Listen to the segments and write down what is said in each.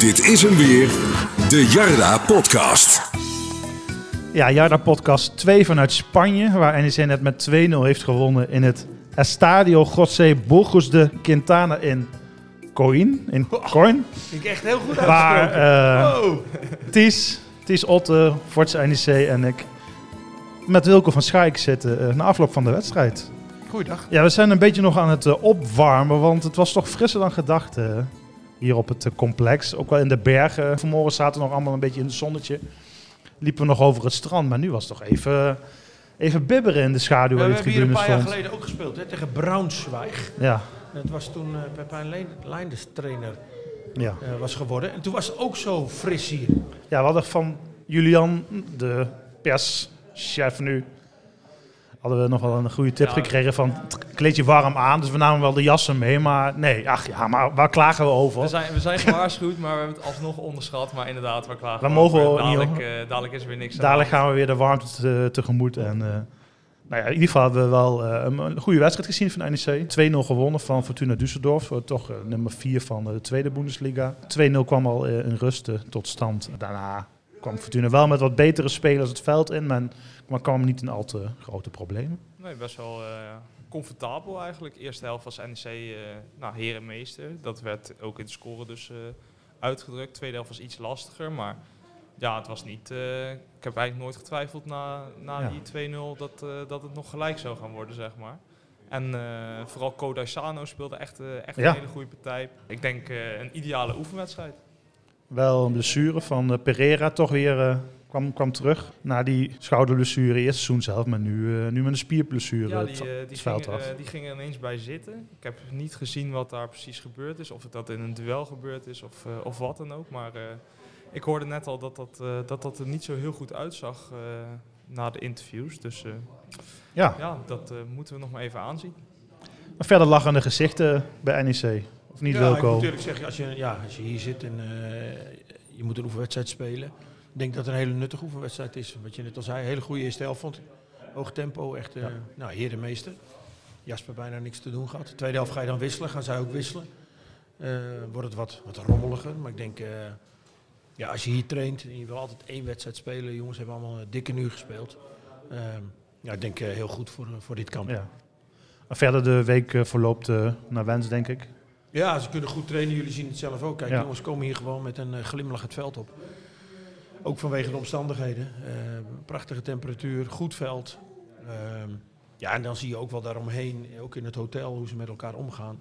Dit is hem weer, de Jarda Podcast. Ja, Jarda Podcast 2 vanuit Spanje, waar NEC net met 2-0 heeft gewonnen in het Estadio José Burgos de Quintana in Coin. In Coin. Vind ik echt heel goed Waar uitgesproken. eh Wow. Ties, Ties Otte, Forza NEC en ik met Wilco van Schaik zitten eh, na afloop van de wedstrijd. Goeiedag. Ja, we zijn een beetje nog aan het eh, opwarmen, want het was toch frisser dan gedacht hier op het eh, complex. Ook wel in de bergen. Vanmorgen zaten we nog allemaal een beetje in het zonnetje. Liepen we nog over het strand, maar nu was het toch even, even bibberen in de schaduw we waar de hebben hier een paar jaar geleden ook gespeeld hè, tegen Braunschweig. Ja, Dat was toen eh Pepijn Lein- Leinders trainer ja. eh, was geworden. En toen was het ook zo fris hier. ja, we hadden van Julian, de perschef nu, hadden we nog wel een goede tip Ja. gekregen van kleed je warm aan. Dus we namen wel de jassen mee, maar nee, ach ja, maar waar klagen we over? We zijn, we zijn gewaarschuwd, maar we hebben het alsnog onderschat. Maar inderdaad, we klagen We mogen over. dadelijk, eh, dadelijk is er weer niks Dadelijk gaan we weer de warmte te- tegemoet. En, eh, nou ja, in ieder geval hebben we wel eh, een, goede wedstrijd gezien van NEC. 2-0 gewonnen van Fortuna Düsseldorf. Toch nummer 4 van de tweede Bundesliga. 2-0 kwam al in rust tot stand. Daarna kwam Fortuna wel met wat betere spelers het veld in. Maar, maar kwam niet in al te grote problemen. Nee, best wel eh, comfortabel eigenlijk. Eerste helft was NEC eh nou, herenmeester. Dat werd ook in de score dus eh, uitgedrukt. Tweede helft was iets lastiger, maar ja, het was niet... ik heb eigenlijk nooit getwijfeld na, na Ja. die 2-0 dat, dat het nog gelijk zou gaan worden, zeg maar. En vooral Kodai Sano speelde echt, echt Ja. een hele goede partij. Ik denk een ideale oefenwedstrijd. Wel een blessure van Pereira toch weer kwam, kwam terug. Na die schouderblessure eerst seizoen zelf. Maar nu, eh, nu met een spierblessure Ja, het, die, eh, die, het veld ging, af. eh, die ging er ineens bij zitten. Ik heb niet gezien wat daar precies gebeurd is. Of het dat in een duel gebeurd is of, eh, of wat dan ook. Maar eh, ik hoorde net al dat dat, eh, dat dat er niet zo heel goed uitzag eh, na de interviews. Dus eh, ja. ja, dat eh, moeten we nog maar even aanzien. Maar verder lachende gezichten bij NEC. Of niet, ja, ik Wilco? moet eerlijk zeggen, als je, ja, als je hier zit en eh, je moet een oefenwedstrijd spelen. Ik denk dat het een hele nuttige oefenwedstrijd is. Wat je net al zei, een hele goede eerste helft vond ik. Hoog tempo, echt eh Ja. nou, herenmeester. Jasper bijna niks te doen gehad. De tweede helft ga je dan wisselen, gaan zij ook wisselen. Eh, wordt het wat, wat rommeliger. Maar ik denk, eh, ja, als je hier traint en je wil altijd één wedstrijd spelen. Jongens hebben allemaal een dikke nu gespeeld. Ehm, ja, ik denk heel goed voor, voor dit kamp. Ja. Verder de week verloopt naar wens, denk ik. Ja, ze kunnen goed trainen. Jullie zien het zelf ook. Kijk, Ja. jongens komen hier gewoon met een glimlach het veld op. Ook vanwege de omstandigheden. Eh, prachtige temperatuur, goed veld. Ehm, ja, en dan zie je ook wel daaromheen, ook in het hotel, hoe ze met elkaar omgaan.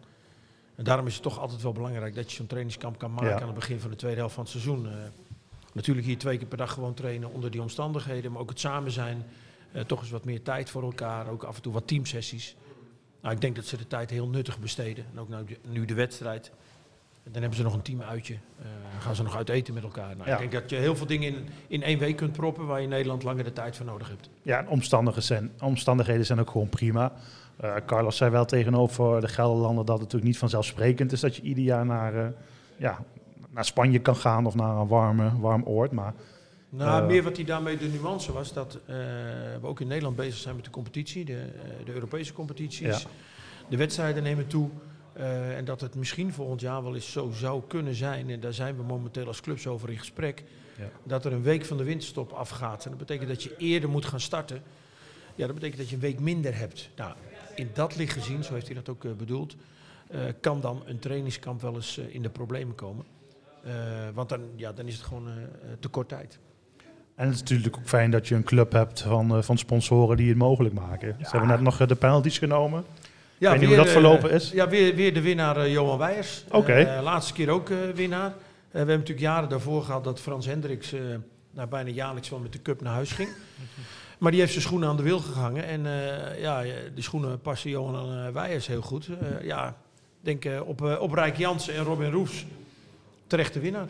En daarom is het toch altijd wel belangrijk dat je zo'n trainingskamp kan maken Ja. aan het begin van de tweede helft van het seizoen. Eh, natuurlijk hier twee keer per dag gewoon trainen onder die omstandigheden, maar ook het samen zijn. Eh, toch eens wat meer tijd voor elkaar, ook af en toe wat teamsessies. Nou, ik denk dat ze de tijd heel nuttig besteden. En ook nou, nu de wedstrijd. En dan hebben ze nog een teamuitje. Dan gaan ze nog uit eten met elkaar. Nou, Ja. Ik denk dat je heel veel dingen in, in één week kunt proppen waar je in Nederland langer de tijd voor nodig hebt. Ja, en omstandigheden zijn, omstandigheden zijn ook gewoon prima. Eh, Carlos zei wel tegenover de Gelderlander dat het natuurlijk niet vanzelfsprekend is dat je ieder jaar naar, eh, ja, naar Spanje kan gaan of naar een warme, warm oord. Maar Nou, meer wat hij daarmee de nuance was, dat we ook in Nederland bezig zijn met de competitie, de, de Europese competities. Ja. De wedstrijden nemen toe. Eh, en dat het misschien volgend jaar wel eens zo zou kunnen zijn, en daar zijn we momenteel als clubs over in gesprek, Ja. dat er een week van de winterstop afgaat. En dat betekent dat je eerder moet gaan starten. Ja, dat betekent dat je een week minder hebt. Nou, in dat licht gezien, zo heeft hij dat ook eh, bedoeld, eh, kan dan een trainingskamp wel eens in de problemen komen. Eh, want dan, ja, dan is het gewoon te kort tijd. En het is natuurlijk ook fijn dat je een club hebt van, van sponsoren die het mogelijk maken. Ze hebben net nog de penalties genomen. Ja, weet niet hoe dat eh, verlopen is. Ja, weer, weer de winnaar eh, Johan Weijers. Oké. Eh, laatste keer ook winnaar. We hebben natuurlijk jaren daarvoor gehad dat Frans Hendricks nou, bijna jaarlijks wel met de cup naar huis ging. Maar die heeft zijn schoenen aan de wil gehangen. En ja, die schoenen passen Johan uh, Weijers heel goed. Eh, ja, ik denk op, op Rijk Jansen en Robin Roefs terechte winnaar.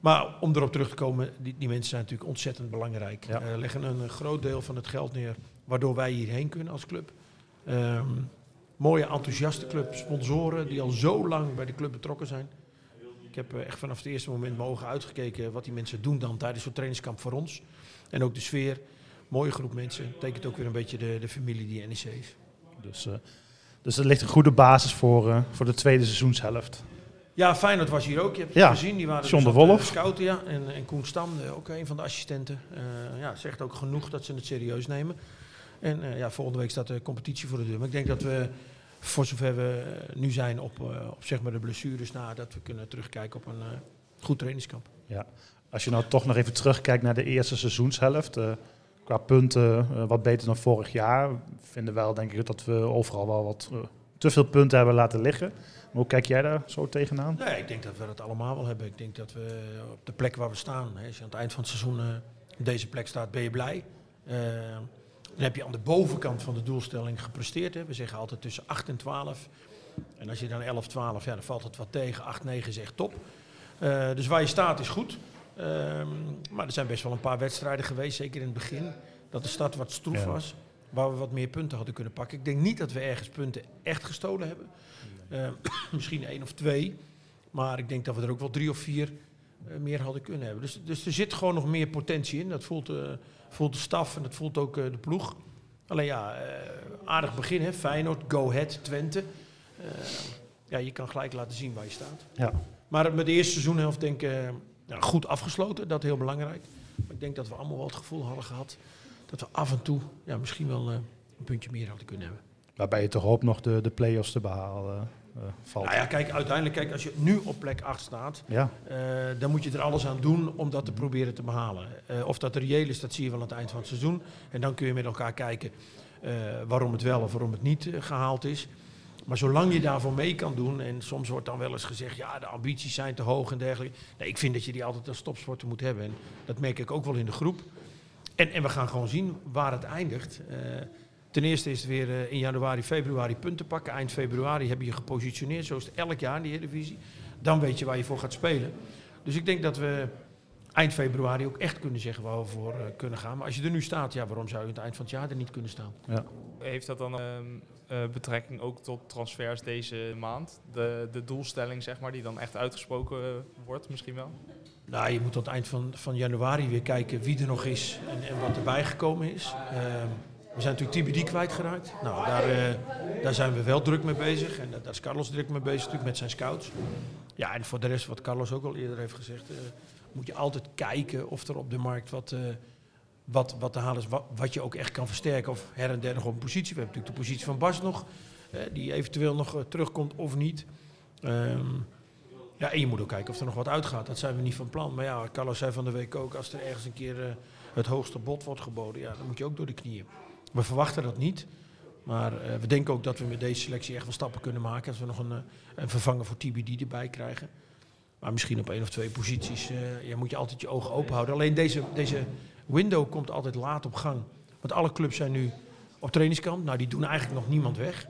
Maar om erop terug te komen, die, die mensen zijn natuurlijk ontzettend belangrijk. Ja. Leggen een, groot deel van het geld neer, waardoor wij hierheen kunnen als club. Ehm, mooie, enthousiaste club, sponsoren die al zo lang bij de club betrokken zijn. Ik heb eh, echt vanaf het eerste moment mijn ogen uitgekeken wat die mensen doen dan tijdens zo'n trainingskamp voor ons. En ook de sfeer. Mooie groep mensen. Tekent ook weer een beetje de, de familie die NEC is. Dus, eh, dus er ligt een goede basis voor, eh, voor de tweede seizoenshelft. Ja, Feyenoord was hier ook. Je hebt Ja, gezien. Die waren John de Wolf. scouten, ja. En, en Koen Stam, ook een van de assistenten. Ja, zegt ook genoeg dat ze het serieus nemen. En ja, volgende week staat de competitie voor de deur. Maar ik denk dat we, voor zover we nu zijn op, eh, op zeg maar de blessures na, dat we kunnen terugkijken op een eh, goed trainingskamp. Als je nou toch nog even terugkijkt naar de eerste seizoenshelft. eh, qua punten wat beter dan vorig jaar. We vinden wel, denk ik, dat we overal wel wat te veel punten hebben laten liggen. Maar hoe kijk jij daar zo tegenaan? Nee, ik denk dat we dat allemaal wel hebben. Ik denk dat we op de plek waar we staan, hè, als je aan het eind van het seizoen op deze plek staat, ben je blij. Dan heb je aan de bovenkant van de doelstelling gepresteerd. Hè. We zeggen altijd tussen 8 en 12. En als je dan 11, 12, ja, dan valt het wat tegen. 8, 9 is echt top. Eh, dus waar je staat is goed. Ehm, maar er zijn best wel een paar wedstrijden geweest, zeker in het begin, dat de start wat stroef Ja. was. Waar we wat meer punten hadden kunnen pakken. Ik denk niet dat we ergens punten echt gestolen hebben. Eh, misschien één of twee. Maar ik denk dat we er ook wel drie of vier meer hadden kunnen hebben. Dus, dus er zit gewoon nog meer potentie in. Dat voelt, eh, voelt de staf en dat voelt ook eh, de ploeg. Alleen ja, eh, aardig begin hè. Feyenoord, Go Ahead, Twente. Eh, ja, je kan gelijk laten zien waar je staat. Ja. Maar met de eerste seizoenhelft denk ik eh, goed afgesloten. Dat heel belangrijk. Maar ik denk dat we allemaal wel het gevoel hadden gehad... dat we af en toe ja, misschien wel eh, een puntje meer hadden kunnen hebben. Waarbij je toch hoopt nog de, de play-offs te behalen eh, valt. Nou ja, kijk, uiteindelijk, kijk, als je nu op plek 8 staat... Ja, Eh, dan moet je er alles aan doen om dat te proberen te behalen. Eh, of dat reëel is, dat zie je wel aan het eind van het seizoen. En dan kun je met elkaar kijken eh, waarom het wel of waarom het niet eh, gehaald is. Maar zolang je daarvoor mee kan doen, en soms wordt dan wel eens gezegd, ja, de ambities zijn te hoog en dergelijke. Nee, ik vind dat je die altijd als topsporter moet hebben. En dat merk ik ook wel in de groep. En, en we gaan gewoon zien waar het eindigt. Eh, ten eerste is het weer eh, in januari, februari punten pakken. Eind februari heb je je gepositioneerd, zo is het elk jaar in de Eredivisie. Dan weet je waar je voor gaat spelen. Dus ik denk dat we eind februari ook echt kunnen zeggen waar we voor eh, kunnen gaan. Maar als je er nu staat, ja, waarom zou je aan het eind van het jaar er niet kunnen staan? Heeft dat dan ehm, eh, betrekking ook tot transfers deze maand? De, de doelstelling, zeg maar, die dan echt uitgesproken wordt, misschien wel? Nou, je moet aan het eind van, van januari weer kijken wie er nog is en, en wat erbij gekomen is. We zijn natuurlijk TBD kwijtgeraakt. Nou, daar, eh, daar zijn we wel druk mee bezig. En daar is Carlos druk mee bezig natuurlijk met zijn scouts. Ja, en voor de rest, wat Carlos ook al eerder heeft gezegd, eh, moet je altijd kijken of er op de markt wat, eh, wat, wat te halen is, wat, je ook echt kan versterken. Of her en der nog op een positie. We hebben natuurlijk de positie van Bas nog, eh, die eventueel nog eh, terugkomt of niet. Ehm, ja, en je moet ook kijken of er nog wat uitgaat. Dat zijn we niet van plan. Maar ja, Carlos zei van de week ook, als er ergens een keer eh, het hoogste bod wordt geboden, ja, dan moet je ook door de knieën. We verwachten dat niet. Maar eh, we denken ook dat we met deze selectie echt wel stappen kunnen maken. Als we nog een, eh, een vervanger voor TBD erbij krijgen. Maar misschien op één of twee posities eh, ja, moet je altijd je ogen open houden. Alleen deze, deze window komt altijd laat op gang. Want alle clubs zijn nu op trainingskamp. Nou, die doen eigenlijk nog niemand weg.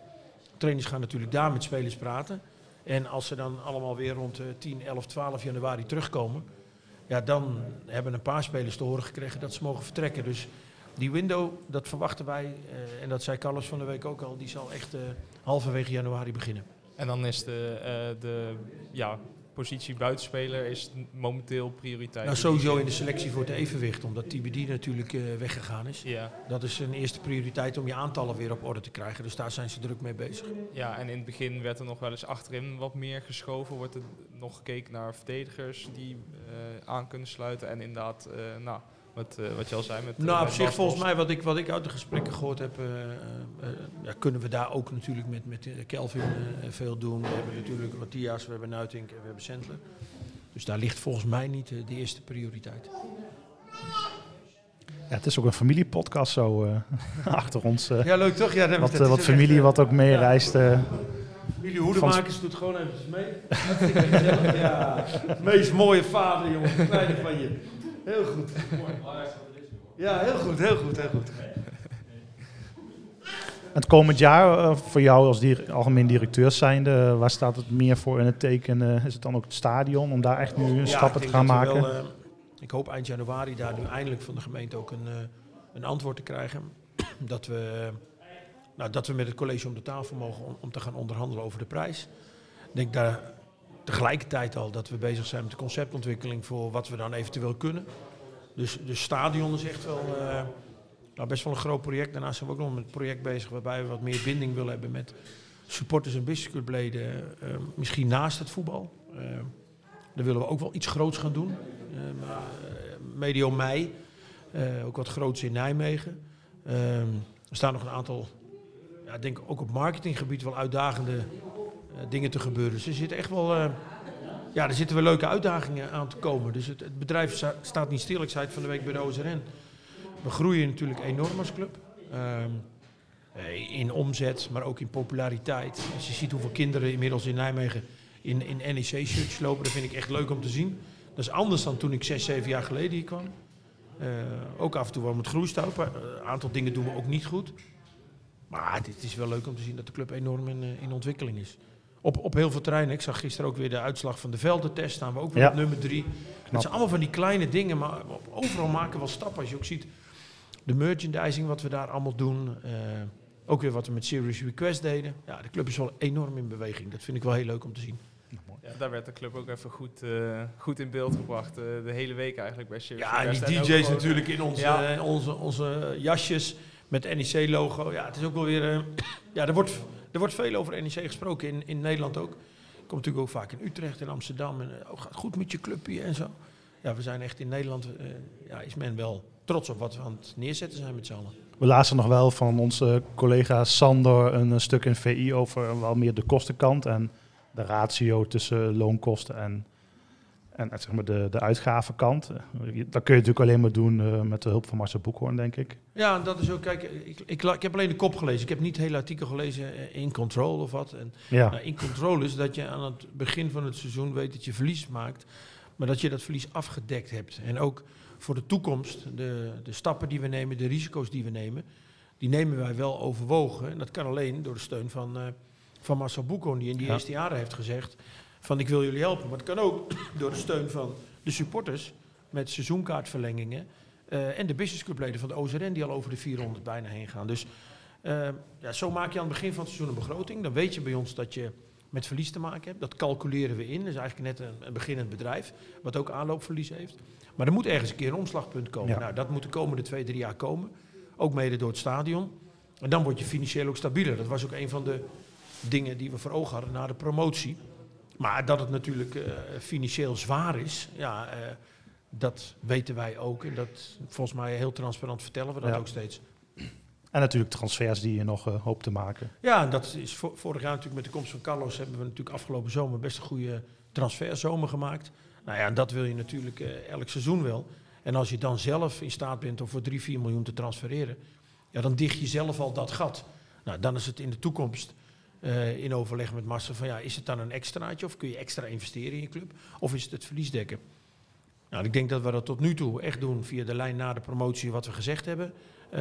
Trainers gaan natuurlijk daar met spelers praten. En als ze dan allemaal weer rond eh, 10, 11, 12 januari terugkomen. Ja, dan hebben een paar spelers te horen gekregen dat ze mogen vertrekken. Dus die window, dat verwachten wij. eh, en dat zei Carlos van de week ook al. Die zal echt eh, halverwege januari beginnen. En dan is de, eh, de ja, positie buitenspeler is momenteel prioriteit. Nou, sowieso in de selectie voor het evenwicht. Omdat TBD natuurlijk weggegaan is. Ja, Dat is een eerste prioriteit om je aantallen weer op orde te krijgen. Dus daar zijn ze druk mee bezig. ja, en in het begin werd er nog wel eens achterin wat meer geschoven. Wordt er nog gekeken naar verdedigers die aan kunnen sluiten. En inderdaad, nou, wat, eh, wat je al zei met... eh, Nou, op zich volgens mij, wat ik, wat ik uit de gesprekken gehoord heb, eh, ja, kunnen we daar ook natuurlijk met, met Kelvin eh, veel doen. We hebben natuurlijk Matthias, we hebben Nuitink en we hebben Sendler. Dus daar ligt volgens mij niet de eerste prioriteit. Ja, het is ook een familiepodcast zo eh, achter ons. Ja, leuk toch? Ja, dan wat, wat familie wat ook meereist. eh. Familie Hoedemakers doet gewoon eventjes mee. Ja, meest mooie vader, jongen. Kleine van je. Heel goed. Ja, heel goed, heel goed, heel goed. Het komend jaar, eh, voor jou als algemeen directeur zijnde, eh, waar staat het meer voor in het teken? eh, is het dan ook het stadion om daar echt nu Ja, stappen te gaan maken? wel, ik hoop eind januari daar nu eindelijk van de gemeente ook een, een antwoord te krijgen. dat, we, nou, dat we met het college om de tafel mogen om, om te gaan onderhandelen over de prijs. Ik denk daar tegelijkertijd al dat we bezig zijn met de conceptontwikkeling voor wat we dan eventueel kunnen. Dus de stadion is echt wel eh, nou, best wel een groot project. Daarnaast zijn we ook nog met een project bezig waarbij we wat meer binding willen hebben met supporters en businessclubleden. eh, misschien naast het voetbal. Uh, daar willen we ook wel iets groots gaan doen. medio mei. ook wat groots in Nijmegen. er staan nog een aantal, ja, denk ook op marketinggebied wel uitdagende dingen te gebeuren. Dus er zitten echt wel ja, er zitten wel leuke uitdagingen aan te komen. Dus het, het bedrijf staat niet stil. Ik zei het van de week bij de OZN. We groeien natuurlijk enorm als club. Ehm, eh, in omzet, maar ook in populariteit. Als je ziet hoeveel kinderen inmiddels in Nijmegen in, in NEC-shirts lopen, dat vind ik echt leuk om te zien. Dat is anders dan toen ik zes, zeven jaar geleden hier kwam. Ook af en toe wel met groeistuipen. Een aantal dingen doen we ook niet goed. Maar het is wel leuk om te zien dat de club enorm in, in ontwikkeling is op, op heel veel terreinen. Ik zag gisteren ook weer de uitslag van de veldentest. Staan we ook weer op nummer drie. Het zijn allemaal van die kleine dingen, maar overal maken we wel stappen. Als je ook ziet de merchandising, wat we daar allemaal doen. Uh, ook weer wat we met Serious Request deden. Ja, de club is wel enorm in beweging. Dat vind ik wel heel leuk om te zien. Ja, daar werd de club ook even goed, uh, goed in beeld gebracht. Uh, de hele week eigenlijk bij Serious Ja, en die DJ's natuurlijk in onze, ja. onze, onze jasjes met NEC-logo. Ja, het is ook wel weer... ja, er wordt er wordt veel over NEC gesproken in, in Nederland ook. Ik kom natuurlijk ook vaak in Utrecht en Amsterdam. En oh, gaat goed met je clubje en zo. Ja, we zijn echt in Nederland, uh, ja, is men wel trots op wat we aan het neerzetten zijn met z'n allen. We lazen nog wel van onze collega Sander een, stuk in VI over wel meer de kostenkant en de ratio tussen loonkosten en en zeg maar de, de uitgavenkant, eh, dat kun je natuurlijk alleen maar doen uh, met de hulp van Marcel Boekhoorn, denk ik. Ja, dat is ook, kijk, ik, ik, ik, heb alleen de kop gelezen. Ik heb niet het hele artikel gelezen eh, in Control of wat. En, ja. Nou, in Control is dat je aan het begin van het seizoen weet dat je verlies maakt, maar dat je dat verlies afgedekt hebt. En ook voor de toekomst, de, de stappen die we nemen, de risico's die we nemen, die nemen wij wel overwogen. En dat kan alleen door de steun van, uh, van Marcel Boekhoorn, die in die eerste jaren heeft gezegd van ik wil jullie helpen. Maar het kan ook door de steun van de supporters met seizoenkaartverlengingen. Uh, en de businessclubleden van de OZN die al over de 400 bijna heen gaan. Dus uh, ja, zo maak je aan het begin van het seizoen een begroting. Dan weet je bij ons dat je met verlies te maken hebt. Dat calculeren we in. Dat is eigenlijk net een, een beginnend bedrijf, wat ook aanloopverlies heeft. Maar er moet ergens een keer een omslagpunt komen. Nou, dat moet de komende twee, drie jaar komen. Ook mede door het stadion. En dan word je financieel ook stabieler. Dat was ook een van de dingen die we voor ogen hadden na de promotie. Maar dat het natuurlijk uh, financieel zwaar is, ja, uh, dat weten wij ook. En dat volgens mij heel transparant vertellen we dat ja. ook steeds. En natuurlijk transfers die je nog uh, hoopt te maken. Ja, dat is vorig jaar natuurlijk met de komst van Carlos hebben we natuurlijk afgelopen zomer best een goede transferzomer gemaakt. Nou ja, en dat wil je natuurlijk elk seizoen wel. En als je dan zelf in staat bent om voor 3, 4 miljoen te transfereren, ja, dan dicht je zelf al dat gat. Nou, dan is het in de toekomst uh, in overleg met Marcel van ja, is het dan een extraatje of kun je extra investeren in je club? Of is het het verlies dekken? Nou, ik denk dat we dat tot nu toe echt doen via de lijn na de promotie wat we gezegd hebben. Uh,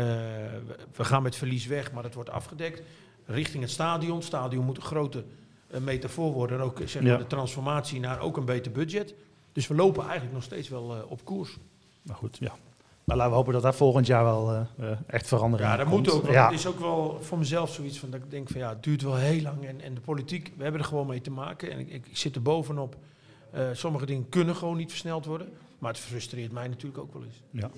we gaan met verlies weg, maar het wordt afgedekt. Richting het stadion. Het stadion moet een grote uh, metafoor worden. En ook zeg ja. de transformatie naar ook een beter budget. Dus we lopen eigenlijk nog steeds wel op koers. Maar goed, ja. Maar laten we hopen dat daar volgend jaar wel uh, echt verandering Ja, dat moet ook. Ja. Het is ook wel voor mezelf zoiets van dat ik denk van ja, het duurt wel heel lang. En, en de politiek, we hebben er gewoon mee te maken. En ik, ik, ik zit er bovenop. Uh, sommige dingen kunnen gewoon niet versneld worden. Maar het frustreert mij natuurlijk ook wel eens. Ja,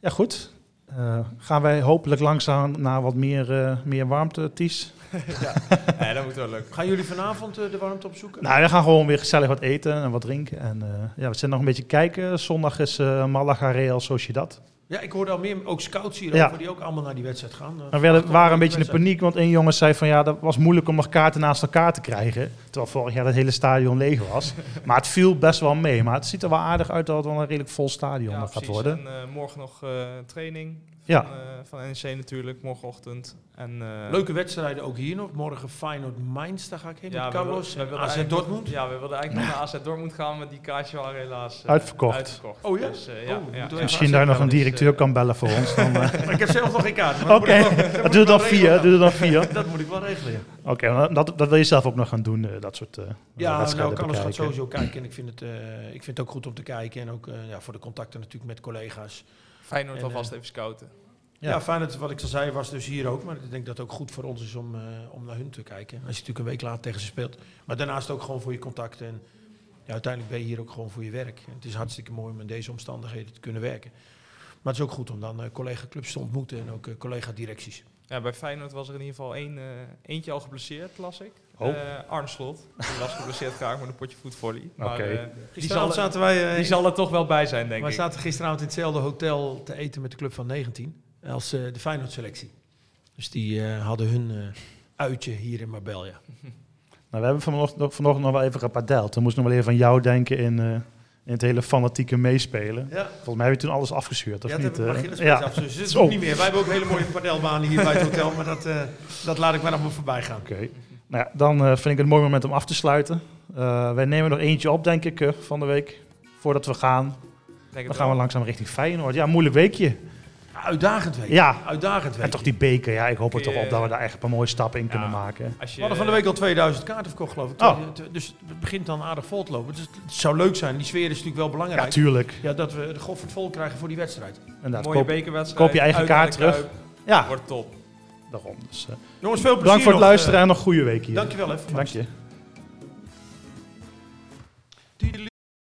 ja goed. Uh, gaan wij hopelijk langzaam naar wat meer, uh, meer warmte, Ties? ja, nee, dat moet wel leuk. Gaan jullie vanavond uh, de warmte opzoeken? Nou, we gaan gewoon weer gezellig wat eten en wat drinken. En ja, we zijn nog een beetje kijken. Zondag is Malaga Real Sociedad. Ja, ik hoorde al meer, ook scouts hier ja. over, die ook allemaal naar die wedstrijd gaan. We waren een beetje in de paniek, want een jongen zei van ja, dat was moeilijk om nog kaarten naast elkaar te krijgen. Terwijl vorig jaar het hele stadion leeg was. maar het viel best wel mee. Maar het ziet er wel aardig uit dat het wel een redelijk vol stadion ja, gaat worden. En uh, morgen nog uh, training ja. van NEC natuurlijk, morgenochtend. En, uh, Leuke wedstrijden ook hier nog. Morgen Feyenoord Mainz, daar ga ik heen ja, met Carlos. We, we AZ Dortmund. ja, we wilden eigenlijk nog naar AZ Dortmund gaan, maar die kaartjes waren helaas uh, uitverkocht. uitverkocht. Oh ja? Dus, uh, ja, oh, ja. Misschien daar nog een directeur kan bellen voor ons. Dan, ik heb zelf nog geen kaart. Oké, okay. doe dan vier. Doe dan vier. dat moet ik wel regelen, Oké, okay, dat, dat wil je zelf ook nog gaan doen, dat soort Ja, nou, Carlos gaat sowieso kijken. En ik vind, het, ik vind het ook goed om te kijken. En ook ja, voor de contacten natuurlijk met collega's. Feyenoord alvast even scouten. Ja, ja fijn dat wat ik al zei was dus hier ook. Maar ik denk dat het ook goed voor ons is om, uh, om naar hun te kijken. Als je natuurlijk een week later tegen ze speelt. Maar daarnaast ook gewoon voor je contacten. En ja, uiteindelijk ben je hier ook gewoon voor je werk. En het is hartstikke mooi om in deze omstandigheden te kunnen werken. Maar het is ook goed om dan uh, collega-clubs te ontmoeten en ook uh, collega-directies. Ja, bij Feyenoord was er in ieder geval één, eh, eentje al geblesseerd, las ik. Oh. Eh, Arne Slot. Die was geblesseerd geraakt met een potje voetvolley. Maar Oké. eh, die, zal, zaten wij... die zal er toch wel bij zijn, denk wij ik. zaten gisteravond in hetzelfde hotel te eten met de club van 19. Als eh, de Feyenoord-selectie. Dus die eh, hadden hun eh, uitje hier in Marbella. Nou, we hebben vanochtend, nog- vanochtend nog wel even gepadeld. Toen moest ik nog wel even van jou denken in, eh, in het hele fanatieke meespelen. Ja, Volgens mij heb je toen alles afgescheurd, of ja niet? we eh? maar ja. Dus dat ook niet meer. Wij hebben ook hele mooie padelbanen hier bij het hotel. Maar dat, eh, dat laat ik maar allemaal voorbij gaan. Oké. Nou ja, dan eh, vind ik het een mooi moment om af te sluiten. Wij nemen nog eentje op, denk ik, van de week. Voordat we gaan. Denk Dan gaan we wel. langzaam richting Feyenoord. Ja, moeilijk weekje. Uitdagend week. Ja. Uitdagend week. En toch die beker. Ja, ik hoop er toch op eh, dat we daar echt een mooie stap in kunnen maken. We hadden van de week al 2000 kaarten verkocht, geloof ik. Oh. Dus het begint dan aardig vol te lopen. Dus het zou leuk zijn. Die sfeer is natuurlijk wel belangrijk. Ja, tuurlijk. Ja, dat we de goffert vol krijgen voor die wedstrijd. Mooie bekerwedstrijd. Koop je eigen kaart terug. Ja. Wordt top. Daarom. Dus, eh, Jongens, veel plezier Dank voor het luisteren eh, en nog goede week hier. Dankjewel. Even. Dank je.